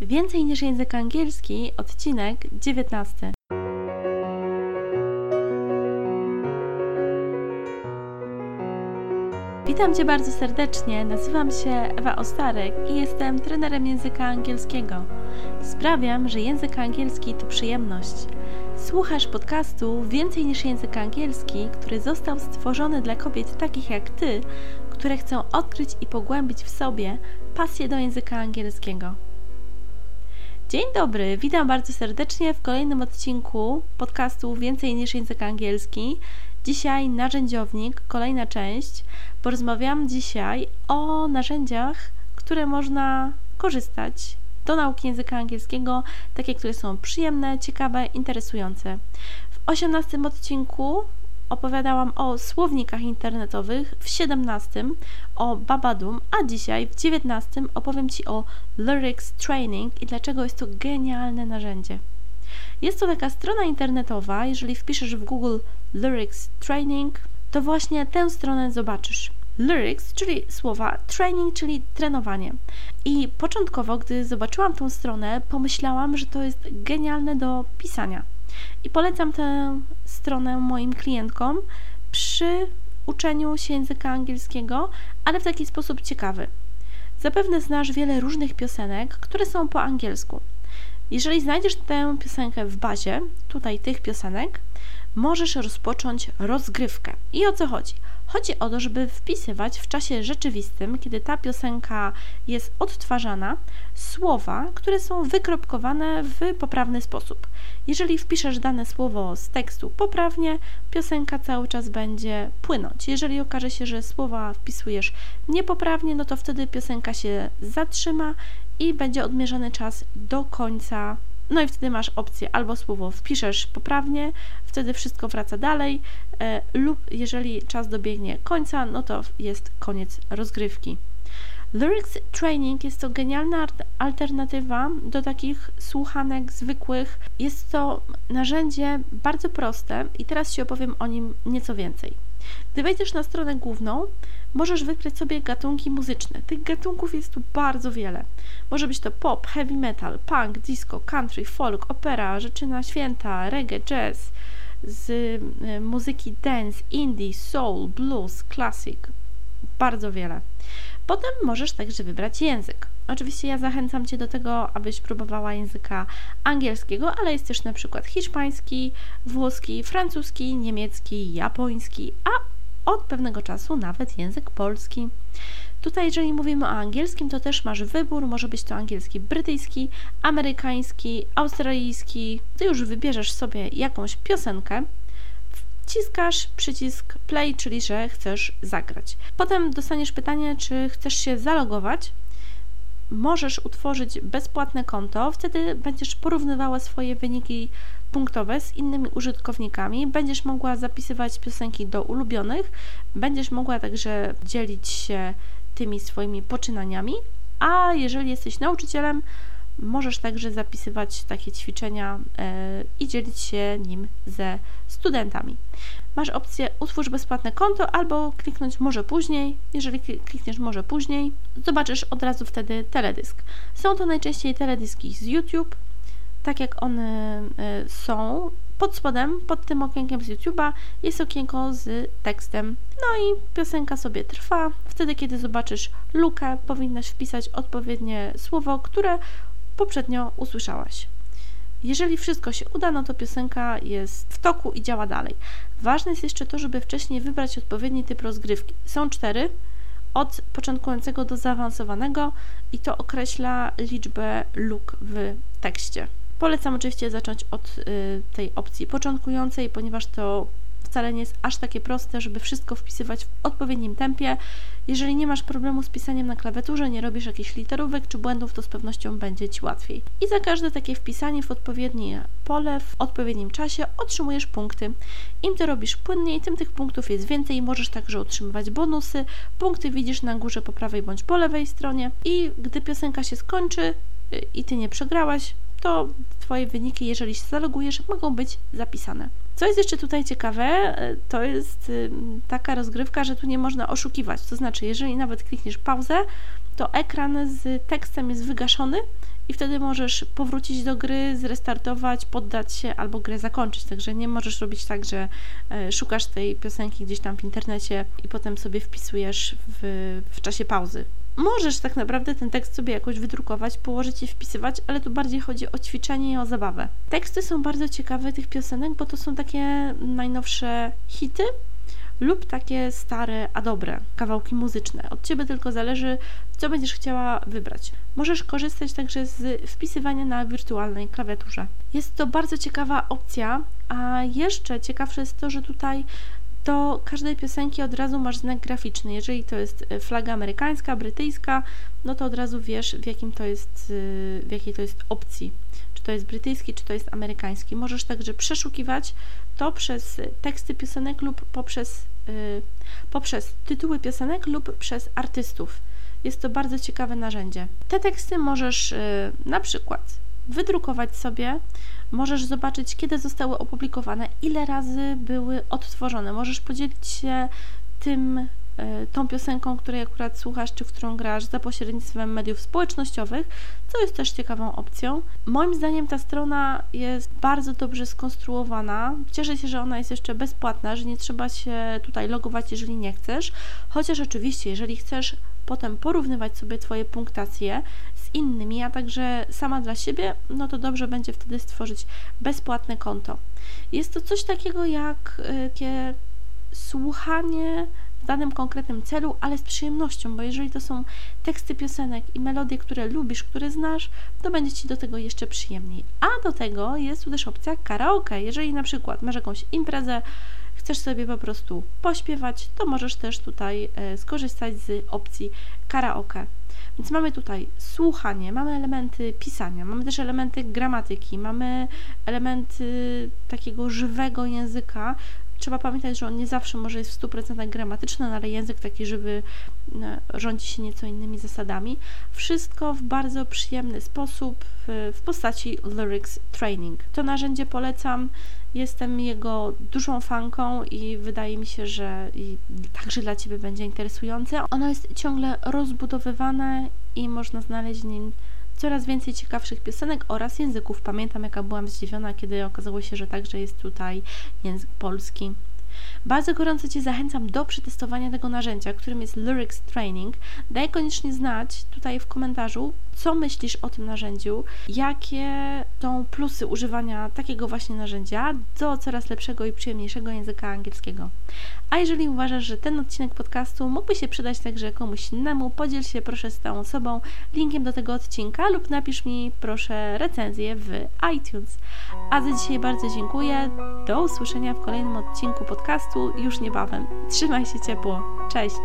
Więcej niż język angielski, odcinek 19. Witam Cię bardzo serdecznie. Nazywam się Ewa Ostarek i jestem trenerem języka angielskiego. Sprawiam, że język angielski to przyjemność. Słuchasz podcastu Więcej niż język angielski, który został stworzony dla kobiet takich jak Ty, które chcą odkryć i pogłębić w sobie pasję do języka angielskiego. Dzień dobry, witam bardzo serdecznie w kolejnym odcinku podcastu Więcej niż język angielski. Dzisiaj narzędziownik, kolejna część. Porozmawiam dzisiaj o narzędziach, które można korzystać do nauki języka angielskiego, takie, które są przyjemne, ciekawe, interesujące. W 18 odcinku opowiadałam o słownikach internetowych, w 17 o Babadum, a dzisiaj w 19 opowiem Ci o Lyrics Training i dlaczego jest to genialne narzędzie. Jest to taka strona internetowa, jeżeli wpiszesz w Google Lyrics Training, to właśnie tę stronę zobaczysz. Lyrics, czyli słowa, training, czyli trenowanie. I początkowo, gdy zobaczyłam tą stronę, pomyślałam, że to jest genialne do pisania. I polecam tę stronę moim klientkom przy uczeniu się języka angielskiego, ale w taki sposób ciekawy. Zapewne znasz wiele różnych piosenek, które są po angielsku. Jeżeli znajdziesz tę piosenkę w bazie, tutaj tych piosenek, możesz rozpocząć rozgrywkę. I o co chodzi? Chodzi o to, żeby wpisywać w czasie rzeczywistym, kiedy ta piosenka jest odtwarzana, słowa, które są wykropkowane w poprawny sposób. Jeżeli wpiszesz dane słowo z tekstu poprawnie, piosenka cały czas będzie płynąć. Jeżeli okaże się, że słowa wpisujesz niepoprawnie, no to wtedy piosenka się zatrzyma i będzie odmierzony czas do końca no i wtedy masz opcję albo słowo wpiszesz poprawnie, wtedy wszystko wraca dalej, e, lub jeżeli czas dobiegnie końca, no to jest koniec rozgrywki. Lyrics Training jest to genialna alternatywa do takich słuchanek zwykłych. Jest to narzędzie bardzo proste i teraz Ci opowiem o nim nieco więcej. Gdy wejdziesz na stronę główną, możesz wybrać sobie gatunki muzyczne. Tych gatunków jest tu bardzo wiele. Może być to pop, heavy metal, punk, disco, country, folk, opera, rzeczyna święta, reggae, jazz, z y, muzyki dance, indie, soul, blues, classic. Bardzo wiele. Potem możesz także wybrać język. Oczywiście ja zachęcam Cię do tego, abyś próbowała języka angielskiego, ale jest też na przykład hiszpański, włoski, francuski, niemiecki, japoński, a od pewnego czasu nawet język polski. Tutaj, jeżeli mówimy o angielskim, to też masz wybór. Może być to angielski brytyjski, amerykański, australijski. Ty już wybierzesz sobie jakąś piosenkę, wciskasz przycisk play, czyli że chcesz zagrać. Potem dostaniesz pytanie, czy chcesz się zalogować. Możesz utworzyć bezpłatne konto, wtedy będziesz porównywała swoje wyniki punktowe z innymi użytkownikami, będziesz mogła zapisywać piosenki do ulubionych, będziesz mogła także dzielić się tymi swoimi poczynaniami, a jeżeli jesteś nauczycielem, możesz także zapisywać takie ćwiczenia e, i dzielić się nim ze studentami. Masz opcję utwórz bezpłatne konto albo kliknąć może później. Jeżeli klikniesz może później, zobaczysz od razu wtedy teledysk. Są to najczęściej teledyski z YouTube, tak jak one e, są. Pod spodem, pod tym okienkiem z YouTube'a jest okienko z tekstem. No i piosenka sobie trwa. Wtedy, kiedy zobaczysz lukę, powinnaś wpisać odpowiednie słowo, które poprzednio usłyszałaś. Jeżeli wszystko się uda, no to piosenka jest w toku i działa dalej. Ważne jest jeszcze to, żeby wcześniej wybrać odpowiedni typ rozgrywki. Są cztery, od początkującego do zaawansowanego i to określa liczbę luk w tekście. Polecam oczywiście zacząć od y, tej opcji początkującej, ponieważ to wcale nie jest aż takie proste, żeby wszystko wpisywać w odpowiednim tempie. Jeżeli nie masz problemu z pisaniem na klawiaturze, nie robisz jakichś literówek czy błędów, to z pewnością będzie Ci łatwiej. I za każde takie wpisanie w odpowiednie pole w odpowiednim czasie otrzymujesz punkty. Im to robisz płynniej, tym tych punktów jest więcej. Możesz także otrzymywać bonusy. Punkty widzisz na górze po prawej bądź po lewej stronie. I gdy piosenka się skończy y, i Ty nie przegrałaś, to Twoje wyniki, jeżeli się zalogujesz, mogą być zapisane. Co jest jeszcze tutaj ciekawe, e, to jest taka rozgrywka, że tu nie można oszukiwać. To znaczy, jeżeli nawet klikniesz pauzę, to ekran z tekstem jest wygaszony i wtedy możesz powrócić do gry, zrestartować, poddać się albo grę zakończyć. Także nie możesz robić tak, że e, szukasz tej piosenki gdzieś tam w internecie i potem sobie wpisujesz w, w czasie pauzy. Możesz tak naprawdę ten tekst sobie jakoś wydrukować, położyć i wpisywać, ale tu bardziej chodzi o ćwiczenie i o zabawę. Teksty są bardzo ciekawe tych piosenek, bo to są takie najnowsze hity, lub takie stare, a dobre kawałki muzyczne. Od Ciebie tylko zależy, co będziesz chciała wybrać. Możesz korzystać także z wpisywania na wirtualnej klawiaturze. Jest to bardzo ciekawa opcja, a jeszcze ciekawsze jest to, że tutaj do każdej piosenki od razu masz znak graficzny. Jeżeli to jest e, flaga amerykańska, brytyjska, no to od razu wiesz, w, jakim to jest, w jakiej to jest opcji. Czy to jest brytyjski, czy to jest amerykański. Możesz także przeszukiwać to przez teksty piosenek lub poprzez, yy, poprzez tytuły piosenek lub przez artystów. Jest to bardzo ciekawe narzędzie. Te teksty możesz na przykład wydrukować sobie, możesz zobaczyć, kiedy zostały opublikowane, ile razy były odtworzone. Możesz podzielić się tym E, tą piosenką, której akurat słuchasz, czy w którą grasz za pośrednictwem mediów społecznościowych, co jest też ciekawą opcją. Moim zdaniem ta strona jest bardzo dobrze skonstruowana. Cieszę się, że ona jest jeszcze bezpłatna, że nie trzeba się tutaj logować, jeżeli nie chcesz. Chociaż oczywiście, jeżeli chcesz potem porównywać sobie Twoje punktacje innymi, a także sama dla siebie, no to dobrze będzie wtedy stworzyć bezpłatne konto. Jest to coś takiego jak takie słuchanie w danym konkretnym celu, ale z przyjemnością, bo jeżeli to są teksty piosenek i melodie, które lubisz, które znasz, to będzie Ci do tego jeszcze przyjemniej. A do tego jest tu też opcja karaoke. Jeżeli na przykład masz jakąś imprezę, chcesz sobie po prostu pośpiewać, to możesz też tutaj e, skorzystać z opcji karaoke. Więc mamy tutaj słuchanie, mamy elementy pisania, mamy też elementy gramatyki, mamy elementy takiego żywego języka, trzeba pamiętać, że on nie zawsze może jest w 100% gramatyczny, no ale język taki żywy e, rządzi się nieco innymi zasadami. Wszystko w bardzo przyjemny sposób w postaci Lyrics Training. To narzędzie polecam. Jestem jego dużą fanką i wydaje mi się, że także dla Ciebie będzie interesujące. Ono jest ciągle rozbudowywane i można znaleźć w nim coraz więcej ciekawszych piosenek oraz języków. Pamiętam, jaka byłam zdziwiona, kiedy okazało się, że także jest tutaj język polski. Bardzo gorąco Cię zachęcam do przetestowania tego narzędzia, którym jest Lyrics Training. Daj koniecznie znać tutaj w komentarzu, co myślisz o tym narzędziu, jakie są plusy używania takiego właśnie narzędzia do coraz lepszego i przyjemniejszego języka angielskiego. A jeżeli uważasz, że ten odcinek podcastu mógłby się przydać także komuś innemu, podziel się proszę z tą osobą linkiem do tego odcinka lub napisz mi proszę recenzję w iTunes. A za dzisiaj bardzo dziękuję. Do usłyszenia w kolejnym odcinku podcastu już niebawem. Trzymaj się ciepło. Cześć!